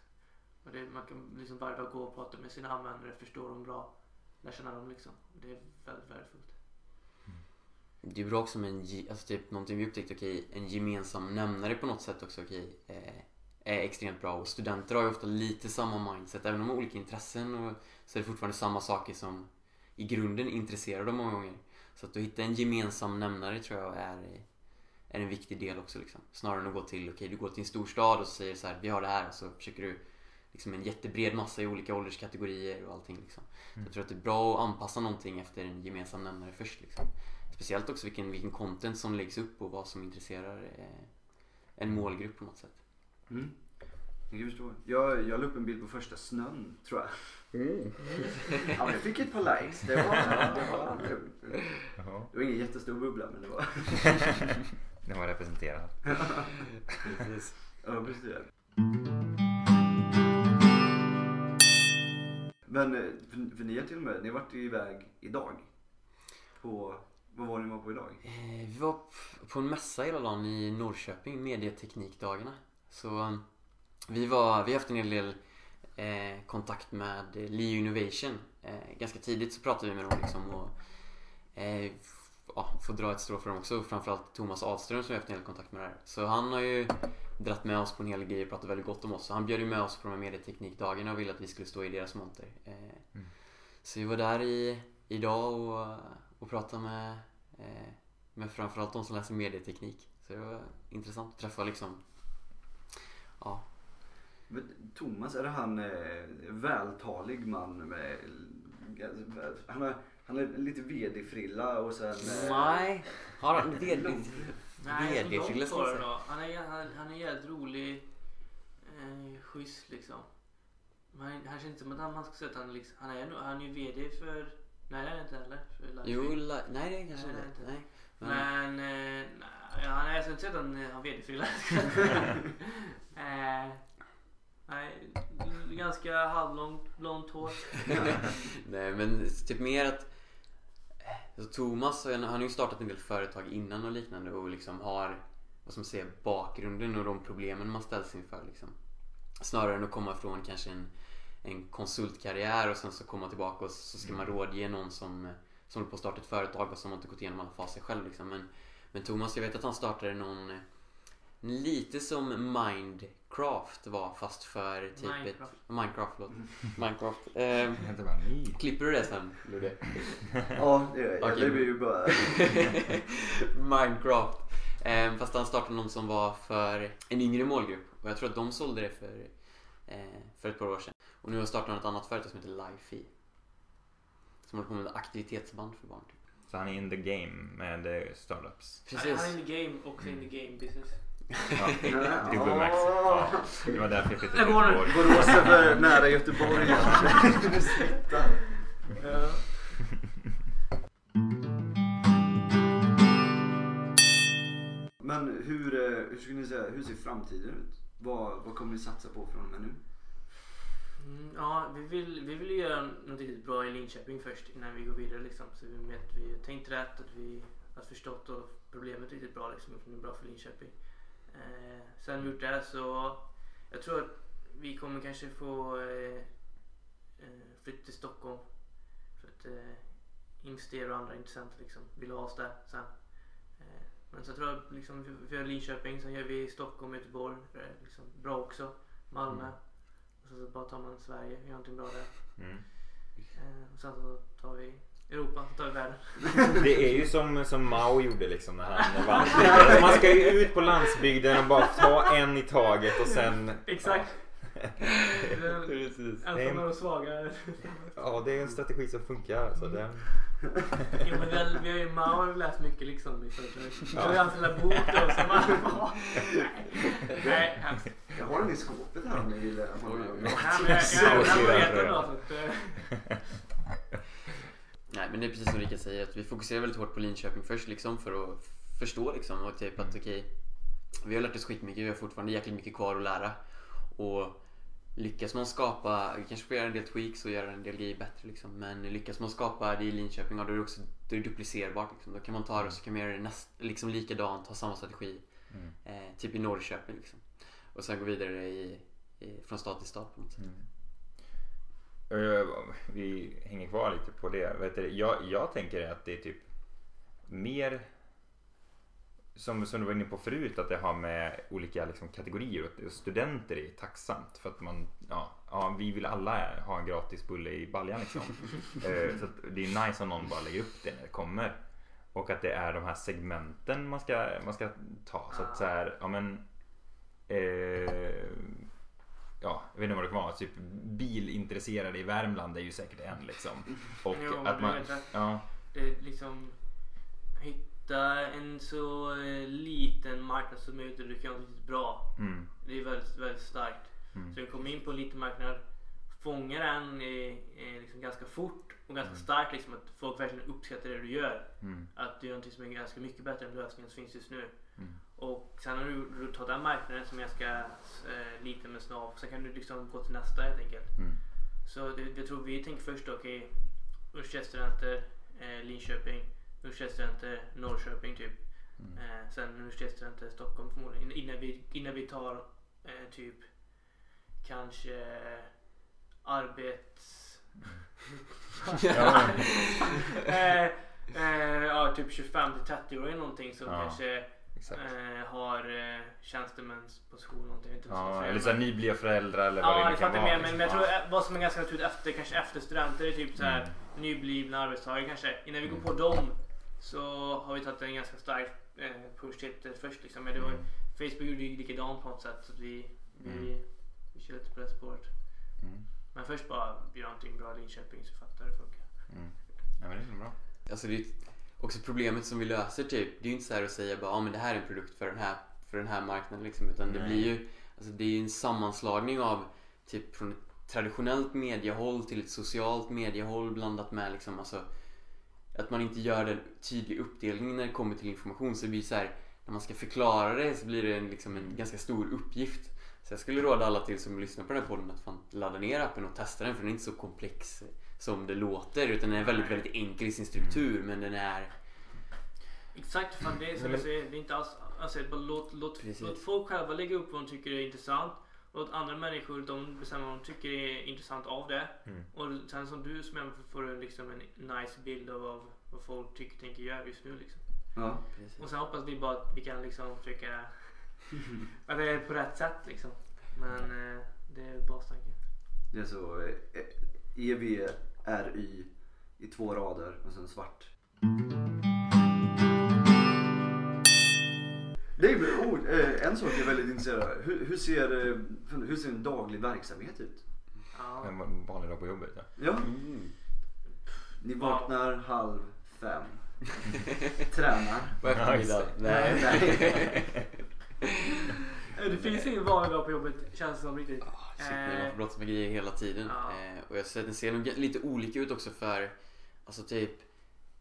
Och det, man kan liksom varje dag gå och prata med sina användare, förstå dem bra, lära känna dem liksom. Det är väldigt värdefullt. Mm. Det är bra också med en, alltså typ någonting vi upptäckte, okej, en gemensam nämnare på något sätt också, okej, eh, är extremt bra. Och studenter har ju ofta lite samma mindset, även om de har olika intressen och så är det fortfarande samma saker som i grunden intresserar dem många gånger. Så att du hittar en gemensam nämnare tror jag är, är en viktig del också liksom. Snarare än att gå till, okej du går till en storstad och så säger så här, vi har det här och så försöker du liksom en jättebred massa i olika ålderskategorier och allting liksom. Så jag tror att det är bra att anpassa någonting efter en gemensam nämnare först liksom. Speciellt också vilken, vilken content som läggs upp och vad som intresserar eh, en målgrupp på något sätt. Mm. Jag förstår. Jag, jag la upp en bild på första snön tror jag. Ja, men jag fick ett par likes. Det var, det var, det var ingen jättestor bubbla men det var. Den var representerad. Ja precis. Men eh, för, för ni har till och med, ni har varit iväg idag. På, vad var ni var på idag? Eh, vi var p- på en mässa hela dagen i Norrköping, Medieteknikdagarna. Så um, vi, var, vi har haft en hel del eh, kontakt med Leo Innovation. Eh, ganska tidigt så pratade vi med dem liksom och eh, ja, får dra ett strå för dem också. Framförallt Thomas Ahlström som vi har haft en hel kontakt med där. Så han har ju dratt med oss på en hel grejer och pratat väldigt gott om oss. Så han bjöd ju med oss på de här medieteknikdagarna och ville att vi skulle stå i deras monter. Eh, Mm. Så vi var där i, idag och, och pratade med, eh, med framförallt de som läser medieteknik. Så det var intressant att träffa liksom, ja, Thomas, är det han eh, vältalig man med, han har, han har lite vd-frilla och sen... eh, Nej, har han VD-frilla. Han är, han, han är jävligt rolig. Eh, schysst liksom. Men han, han känns inte som att han, man ska säga att han, liksom, han är han är ju VD för... Nej det är han inte heller. För Live Jo, la, nej det är kanske Nej, inte. är Nej. Men, Men, eh, nej, han är, jag ska inte säga att han eh, har VD-frilla. eh, nej, ganska halvlångt, blont hår. nej men typ mer att så Thomas han har ju startat en del företag innan och liknande och liksom har vad man säga, bakgrunden och de problemen man ställs inför liksom. Snarare än att komma från kanske en, en konsultkarriär och sen så komma tillbaka och så ska man rådge någon som, som håller på att starta ett företag och som har inte gått igenom alla faser själv liksom. Men, men Thomas, jag vet att han startade någon lite som Mindcraft var fast för typ Minecraft. ett... Minecraft, förlåt. Mm. Minecraft. Eh, ni. klipper du det sen, Ludde? Ja, det gör jag. Okej. Det blir ju bara... Minecraft. Eh, fast han startade någon som var för en yngre målgrupp. Och jag tror att de sålde det för, eh, för ett par år sedan. Och nu har startat han ett annat företag som heter Lifey. Som håller på med aktivitetsband för barn. Typ. Så han är in the game med eh, startups. Han han är Precis. in the game och in the game business. Ja, Dubbelmax. Ja, det var därför jag flyttade till. Göteborg. Borås är för nära Göteborg. Ja. Men hur, eh, hur skulle ni säga, hur ser framtiden ut? Vad, vad kommer ni satsa på från och med nu? Mm, ja, vi vill, vi vill göra något riktigt bra i Linköping först innan vi går vidare liksom. Så vi vet vi har tänkt rätt, att vi har förstått och problemet riktigt bra liksom, och det är bra för Linköping. Eh, sen vi gjort det så jag tror att vi kommer kanske få eh, eh, flytta till Stockholm för att eh, investera och andra intressenter liksom vill ha oss där sen. Eh, men så tror jag liksom, vi, gör Linköping, sen gör vi Stockholm, Göteborg, är liksom bra också. Malmö. Mm. Och så, så bara tar man Sverige, gör någonting bra där. Mm. Eh, och sen så tar vi Europa, vi världen. Det är ju som, som Mao gjorde liksom när han vann. Alltså, Man ska ju ut på landsbygden och bara ta en i taget och sen... Exakt. Precis. Ensamma och svaga. Ja, det är en strategi som funkar. Så det... Jo men vi har, vi har ju Mao har läst mycket liksom i Ja. har ju hans lilla bok då som man... Nej, hemskt. Jag har den i skåpet här om ni vill eh, men jag- Så jag- jag ser var den jättebra, röda. så att, eh, Nej men det är precis som Rika säger att vi fokuserar väldigt hårt på Linköping först liksom för att förstå liksom och typ att okej vi har lärt oss skitmycket, vi har fortfarande jäkligt mycket kvar att lära och lyckas man skapa, vi kanske får göra en del tweaks och göra en del grejer bättre liksom men lyckas man skapa det i Linköping, ja, då är det också då är det duplicerbart liksom. Då kan man ta det och så kan man göra det näst, liksom likadant, ha samma strategi Mm. eh, typ i Norrköping liksom. och sen gå vidare i, i, från stad till stad på något sätt. Eh, Vi hänger kvar lite på det. Vet du, jag, jag tänker att det är typ mer som, som du var inne på förut att det har med olika liksom, kategorier och studenter är tacksamt för att man, ja, ja, vi vill alla ha en gratis bulle i baljan liksom. Eh, så det är nice om någon bara lägger upp det när det kommer. Och att det är de här segmenten man ska, man ska ta. Så att så här, ja men eh, ja, jag vet inte vad det kan vara. Typ bilintresserade i Värmland är ju säkert en liksom. Och Jo, att man, vet ja, det är liksom hitta en så eh, liten marknad som möjligt och du kan göra riktigt bra. mm, Det är väldigt, väldigt starkt. Mm. Så du kommer in på en liten marknad, fångar den liksom ganska fort och ganska starkt liksom att folk verkligen uppskattar det du gör. mm, Att du gör någonting som är ganska mycket bättre än lösningen som finns just nu. Mm. Och sen när du, du tar den marknaden som är ganska eh, liten med snav, sen kan du liksom gå till nästa helt enkelt. mm, Så det, jag tror vi tänker först okej, universitetsstudenter eh, Linköping, universitetsstudenter Norrköping typ. Mm. Eh, sen universitetsstudenter Stockholm förmodligen. Innan vi, innan vi tar eh, typ kanske arbets... Ja, eh, eh, ja, typ 25 till 30 år eller någonting som Ja, kanske exakt. eh, har eh, tjänstemäns position någonting. Jag vet inte vad Ja, säga, eller men- såhär nyblivna föräldrar eller vad Ja, det jag nu kan fattar vara. mer. Men, men jag liksom. tror eh, vad som är ganska naturligt efter, kanske efter studenter är typ så här Mm. nyblivna arbetstagare kanske. Innan vi går Mm. på dem så har vi tagit en ganska stark eh, push till det först liksom. Men det var, Mm. Facebook gjorde ju likadant på något sätt. Så att vi, vi, Mm. vi kör lite på det spåret. Mm, Men först bara göra någonting bra i Linköping så fattar det funkar. mm. Ja, men det är bra. Alltså det är också problemet som vi löser typ. Det är ju inte så här att säga bara, ja men det här är en produkt för den här, för den här marknaden liksom. Utan det Nej. blir ju, alltså det är ju en sammanslagning av typ från ett traditionellt mediehåll till ett socialt mediehåll blandat med liksom alltså att man inte gör den tydlig uppdelning när det kommer till information så det blir så här när man ska förklara det så blir det en, liksom en ganska stor uppgift. Så jag skulle råda alla till som lyssnar på den här podden att fan ladda ner appen och testa den för den är inte så komplex som det låter utan den är väldigt, väldigt enkel i sin struktur men den är Exakt, fan det är som jag säger, det är inte alls, alltså, bara låt, låt, Precis. låt folk själva lägga upp vad de tycker är intressant. Låt andra människor de bestämma vad de tycker är intressant av det. Mm. Och sen som du som får du liksom en nice bild av vad, vad folk tycker, tänker, gör just nu liksom. Ja. Och sen hoppas vi bara att vi kan liksom försöka, att det är på rätt sätt liksom. Men eh, det är bastanken. Det är så eh, EVRY i två rader och sen svart. Det är, oh, eh, en sak jag är väldigt intresserad av. Hur, hur, ser, eh, hur ser en daglig verksamhet ut? Ja. En vanlig dag på jobbet ja. Ja, mm. ni vaknar halv fem. Tränar. på eftermiddagen. Nej. Nej. Eh, Det finns ingen vanlig dag på jobbet känns det som riktigt. Ah, Shit, men man får brottas med grejer hela tiden. Ja. Eh, och jag ser att den ser nog lite olika ut också för, alltså typ,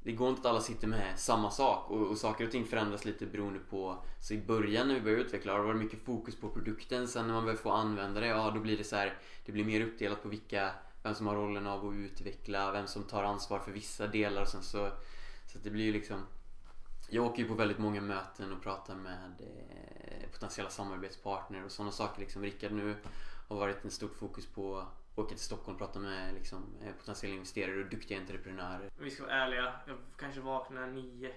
det går inte att alla sitter med samma sak och, och saker och ting förändras lite beroende på så i början när vi började utveckla har det varit mycket fokus på produkten sen när man börjar få använda det ja då blir det så här det blir mer uppdelat på vilka vem som har rollen av att utveckla vem som tar ansvar för vissa delar och sen så så det blir ju liksom jag åker ju på väldigt många möten och pratar med eh, potentiella samarbetspartner och sådana saker liksom Rickard nu har varit en stort fokus på att åka till Stockholm och prata med liksom, eh, potentiella investerare och duktiga entreprenörer Vi ska vara ärliga. Jag kanske vaknar nio.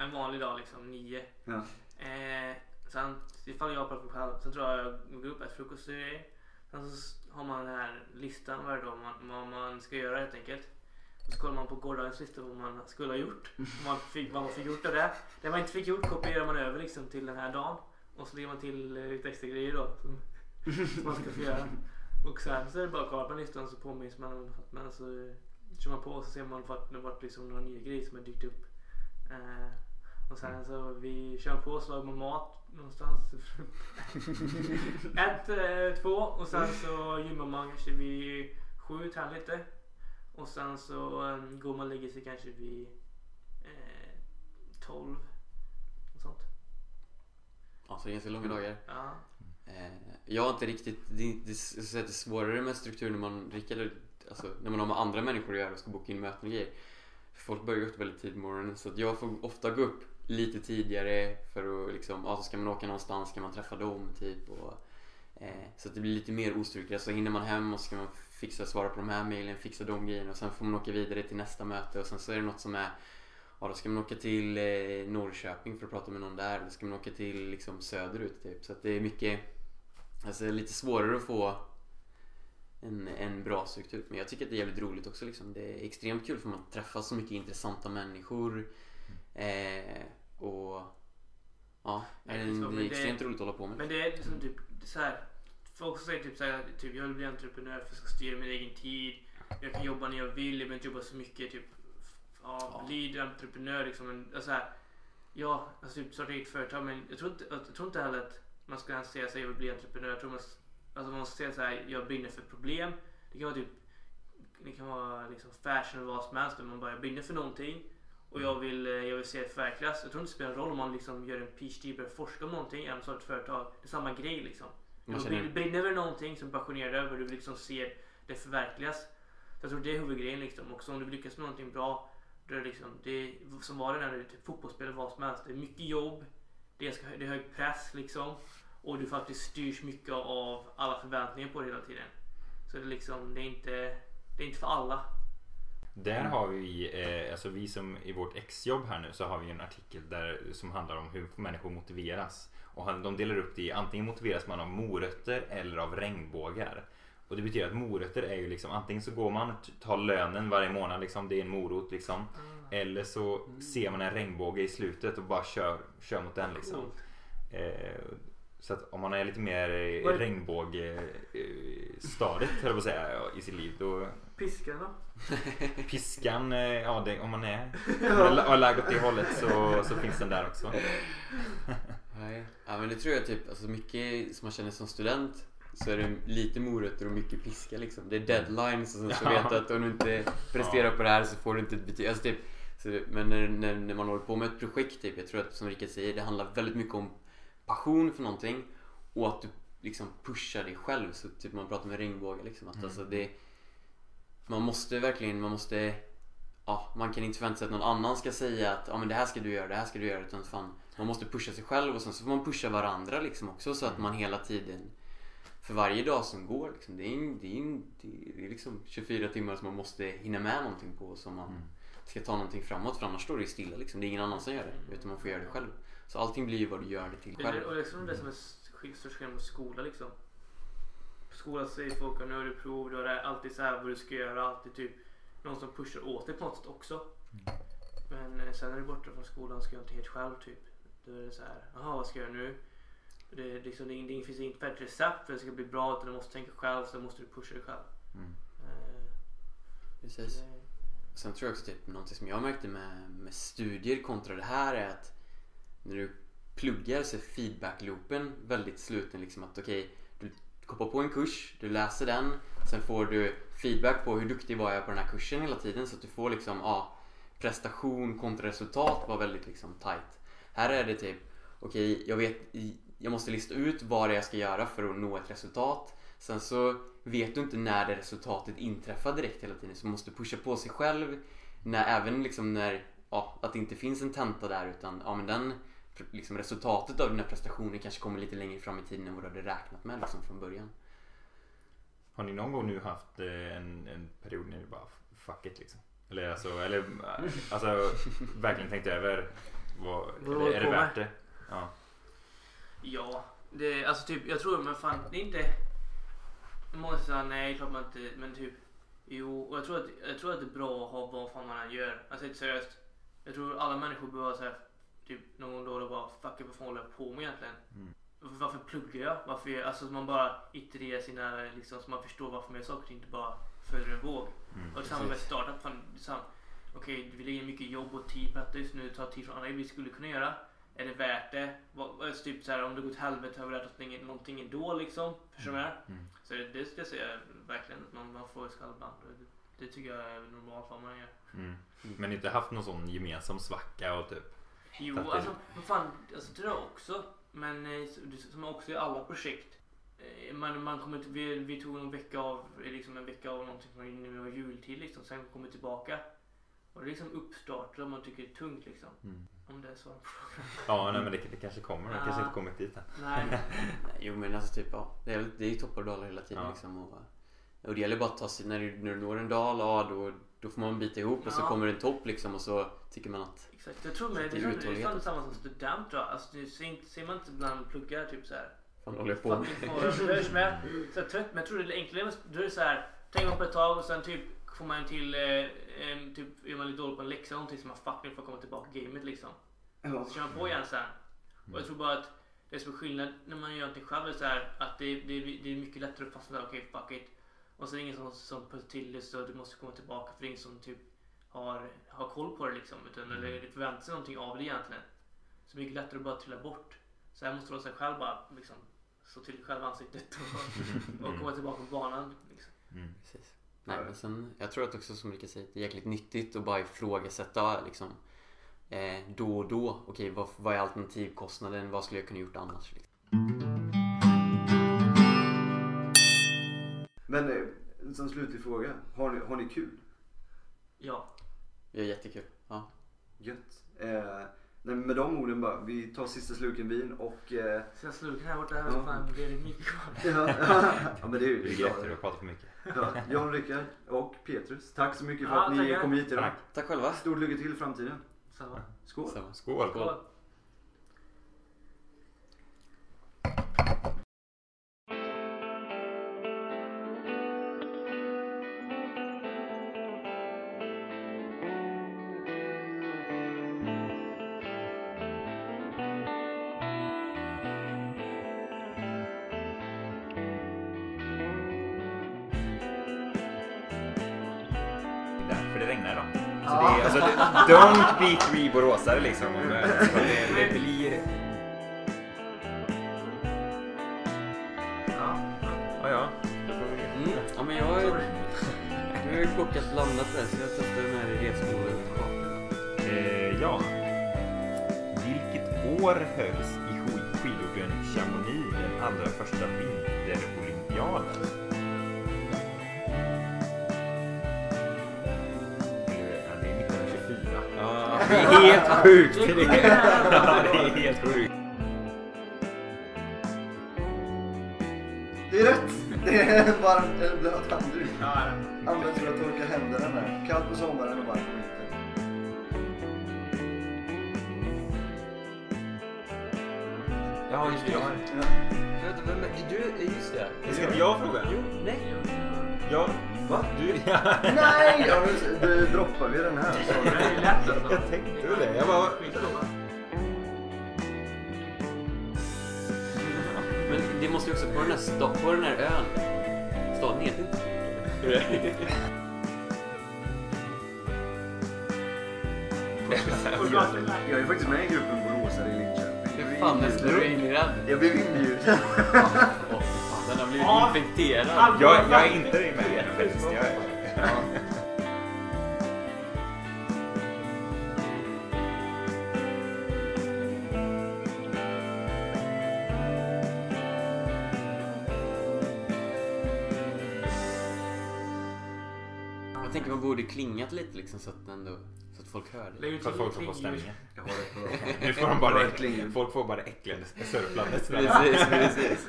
En vanlig dag liksom, nio. Ja. Eh, sen ifall jag pratar för mig själv. Sen tror jag jag går upp, äter frukost och grejer. Sen så har man den här listan varje dag man, vad man ska göra helt enkelt. Och så kollar man på gårdagens lista vad man skulle ha gjort. Vad man fick, vad man fick gjort av det. Det man inte fick gjort kopierar man över liksom till den här dagen. Och så lägger man till eh, lite extra grejer då. Som, som man ska få göra. Och sen så är det bara att kolla på listan så påminns man. Men så eh, kör man på och så ser man att det varit liksom några nya grejer som har dykt upp. Eh, och sen så vi kör på så lagar man mat någonstans. Ett, eh, två och sen så gymmar man kanske vid sju, tränar lite. Och sen så eh, går man och lägger sig kanske vid eh, tolv. Och sånt. Alltså ganska långa dagar Ja. Eh, Jag har inte riktigt, det är, det är, det är svårare med struktur när man, Rickard, alltså när man har med andra människor att göra och ska boka in möten och grejer. Folk börjar ju upp väldigt tidigt på morgonen så jag får ofta gå upp lite tidigare för att liksom, ja så ska man åka någonstans, ska man träffa dem typ och eh, Så att det blir lite mer ostrukturerat så hinner man hem och ska man fixa, svara på de här mejlen, fixa de grejerna och sen får man åka vidare till nästa möte och sen så är det något som är Ja då ska man åka till eh, Norrköping för att prata med någon där. Då ska man åka till liksom söderut typ. Så det är mycket Alltså det lite svårare att få en, en bra struktur. Men jag tycker att det är jävligt roligt också liksom. Det är extremt kul för man träffar så mycket intressanta människor. Eh, och ja, det är, liksom, det är det- extremt roligt att hålla på med. Men det är liksom typ så här. Folk som säger typ så här, typ jag vill bli entreprenör för jag ska styra min egen tid. Jag kan jobba när jag vill, jag behöver inte jobba så mycket. Typ, ja, bli entreprenör liksom. Men, alltså, här, ja, alltså typ starta eget företag. Men jag tror inte, jag tror inte heller att man ska säga sig jag vill bli entreprenör. Jag tror man, alltså man ska säga så här, jag brinner för problem. Det kan vara typ det kan vara liksom fashion eller vad som helst. Men man bara, jag brinner för någonting. Och jag vill, eh, jag vill se det förverkligas. Jag tror inte det spelar roll om man liksom gör en PhD och börjar forska om någonting. Eller om startar ett företag. Det är samma grej liksom. Man Du känner- brinner- brinner över någonting som du är passionerad över. Du vill liksom se det förverkligas. Jag tror det är huvudgrejen liksom. Och så om du lyckas med någonting bra. Då är det liksom, det som var det när du typ fotbollsspelare vad som helst. Det är mycket jobb. Det är, det är hög press liksom. Och du faktiskt styrs mycket av alla förväntningar på dig hela tiden. Så det är liksom, det är inte, det är inte för alla. Där har vi, eh, alltså vi som i vårt exjobb här nu så har vi en artikel där, som handlar om hur människor motiveras. Och de delar upp det i antingen motiveras man av morötter eller av regnbågar. Och det betyder att morötter är ju liksom antingen så går man tar lönen varje månad liksom, det är en morot liksom. Eller så ser man en regnbåge i slutet och bara kör, kör mot den liksom. Coolt. Eh, så att om man är lite mer eh, regnbågstadigt höll jag på att säga i sitt liv då Piskan då? Piskan, eh, ja det, om man är har lagd åt det hållet så, så finns den där också. Nej. Ja men det tror jag typ, alltså mycket som man känner som student så är det lite morötter och mycket piska liksom. Det är deadlines och sen så vet du att om du inte presterar på det här så får du inte ett betyg. Alltså typ, så, men när, när, när man håller på med ett projekt typ, jag tror att som Rickard säger, det handlar väldigt mycket om passion för någonting och att du liksom pushar dig själv. Så typ man pratar med regnbågar liksom. Att Mm. alltså det, man måste verkligen, man måste Ja, man kan inte förvänta sig att någon annan ska säga att ja, men det här ska du göra, det här ska du göra. Utan fan, man måste pusha sig själv och sen så får man pusha varandra liksom också så att man hela tiden för varje dag som går liksom, det, är, en- det, är, en- det är liksom 24 timmar som man måste hinna med någonting på som man Mm. ska ta någonting framåt för annars står det stilla liksom. Det är ingen annan som gör det utan man får göra det själv. Så allting blir ju vad du gör det till själv. och liksom det som är sk- största skillnaden mot skola liksom. Skolan säger folk att nu har du prov, du har det- alltid så här vad du ska göra, alltid typ någon som pushar åt dig på något sätt också. Men eh, sen när du är borta från skolan ska jag inte helt själv typ. Då är det så här, jaha vad ska jag göra nu? Det, liksom, det, det finns inget färdigt recept för att det ska bli bra utan du måste tänka själv så måste du pusha dig själv. Mm. Eh, Precis. det- Sen tror jag också typ någonting som jag märkte med, med studier kontra det här är att när du pluggar så är feedback-loopen väldigt sluten. Liksom att okej, du hoppar på en kurs, du läser den, sen får du feedback på hur duktig var jag på den här kursen hela tiden så att du får liksom, ja, prestation kontra resultat var väldigt liksom tight. Här är det typ, okej jag vet, jag måste lista ut vad det är jag ska göra för att nå ett resultat. Sen så vet du inte när det resultatet inträffar direkt hela tiden så man måste pusha på sig själv. När, även liksom när, ja, att det inte finns en tenta där utan ja, men den, liksom resultatet av den här prestationen kanske kommer lite längre fram i tiden än vad du hade räknat med liksom från början. Har ni någon gång nu haft eh, en, en period när ni bara fuck it liksom? Eller alltså, eller, eh, alltså verkligen tänkt över vad, eller, är det värt det? Ja. Ja, det, alltså typ, jag tror, men fan, det är inte... Många säger nej, klart man inte, men typ, jo, och jag tror, att, jag tror att det är bra att ha vad fan man än gör. Alltså helt seriöst, jag tror alla människor behöver säga typ någon gång då och då bara, fuck it, vad fan håller jag på med egentligen? Mm. Varför, pluggar jag? Varför, gör- alltså man bara itererar sina, liksom, så man förstår varför man gör saker inte bara följer en våg. Mm. Och samma med startup. Fan, Okej, vi lägger mycket jobb och tid på detta just nu. Tar tid från andra vi skulle kunna göra. Är det värt det? Vad, alltså, typ så här, om det går till helvete har vi lärt oss någonting, ändå liksom. Förstår du jag menar? Mm. Så det, det ska jag säga verkligen. Man, man får skall ibland. Och Det, det tycker jag är normalt vad man gör. Mm. Men inte haft någon sån gemensam svacka och typ? Jo, alltså vad fan, alltså det där också. Men eh, det- som också i alla projekt. Eh, Man, man kommer vi, vi tog en vecka av, eh, liksom en vecka av någonting det var jultid liksom. Sen kommer vi tillbaka. Och det är liksom uppstarter om man tycker det är tungt liksom. Mm. Om det är så. Ja, nej, men det, det kanske kommer. Det kanske inte kommit dit än. Nej. Jo men alltså typ ja, det är, det är ju toppar och dalar hela tiden Ja. liksom. Och, och det gäller bara att ta sig, när du, när du når en dal, ja då, då får man bita ihop och så Ja. kommer en topp liksom och så tycker man att Exakt. Jag tror Så med, att det det är, det fan samma som student jag. Alltså, det ser, man inte ibland man pluggar typ så här. fan håller jag på med. Jag är så trött men jag tror det är enklare. Då är det så här. Tänk man på ett tag och sen typ får man en till, eh, typ är man lite dålig på en läxa eller någonting som man fucking får komma tillbaka i gamet liksom. Så kör man på igen sen. Och jag tror bara att det som är skillnad när man gör någonting själv är så här att det, det, det är mycket lättare att fastna där, okej fuck it. Och så är det ingen som, som till det så du måste komma tillbaka för det är ingen som typ har, har koll på det liksom. Utan, eller förväntar sig någonting av det egentligen. Så mycket lättare att bara trilla bort. Så här måste man sig själv bara liksom slå till själv i ansiktet och, och komma tillbaka på banan. Liksom. Mm. Precis. Nej, men sen, jag tror att också som Rickard säger, det är jäkligt nyttigt att bara ifrågasätta liksom, eh, då och då. Okej, vad, vad är alternativkostnaden? Vad skulle jag kunna gjort annars? Liksom. Men eh, som slutlig fråga. Har ni, har ni kul? Ja. Det är jättekul. Ja. Gött. Eh, nej, med de orden bara. Vi tar sista sluken vin och... Eh, Sen sluken här borta, här Ja. fan blir det mycket kvar. ja, ja men det är ju Det är klart. Gretter och pratar för mycket. Ja, Jan Rickard och Petrus. Tack så mycket för Ja, att ni tackar. kom hit idag. Tack. Tack själva. Stort lycka till i framtiden. Samma. Skål. Skål! Skål. Be three boråsare liksom. Det, det blir... Ja. Ja, ja. Vi... Mm. Ja, men jag har ju jag har ju plockat blandat där så jag testar den här redskolan. Eh, ja. Vilket år hölls i skid- skidorten Chamonix den allra första vinterolympiaden? Det är helt sjukt! Det är, ja, det är helt sjukt. Det är rätt! Det är en varm eller blöt handduk. Används för att torka händerna med. Kallt på sommaren och varmt på vintern. Ja, just det. Jag har... Vänta, vem är du? Just det. Ska inte jag fråga? Nej. Ja. Va? Du... Nej! Ja, men, då droppar vi den här. Så. det lätt alltså. Jag tänkte väl det. Jag bara... Men det måste ju också på den här, sta- på den här ön. Staden heter inte Jag är faktiskt med i gruppen Boråsare i Linköping. Fan är du inrädd? Jag blev inbjuden. Den har blivit infekterad. Jag, jag är inte med faktiskt. Jag, ja. Jag tänker man borde klingat lite liksom så att, ändå, så att folk hör det. Så att folk får stämning. Nu får de bara det Folk får bara det äckligaste sörplandet. Precis, precis.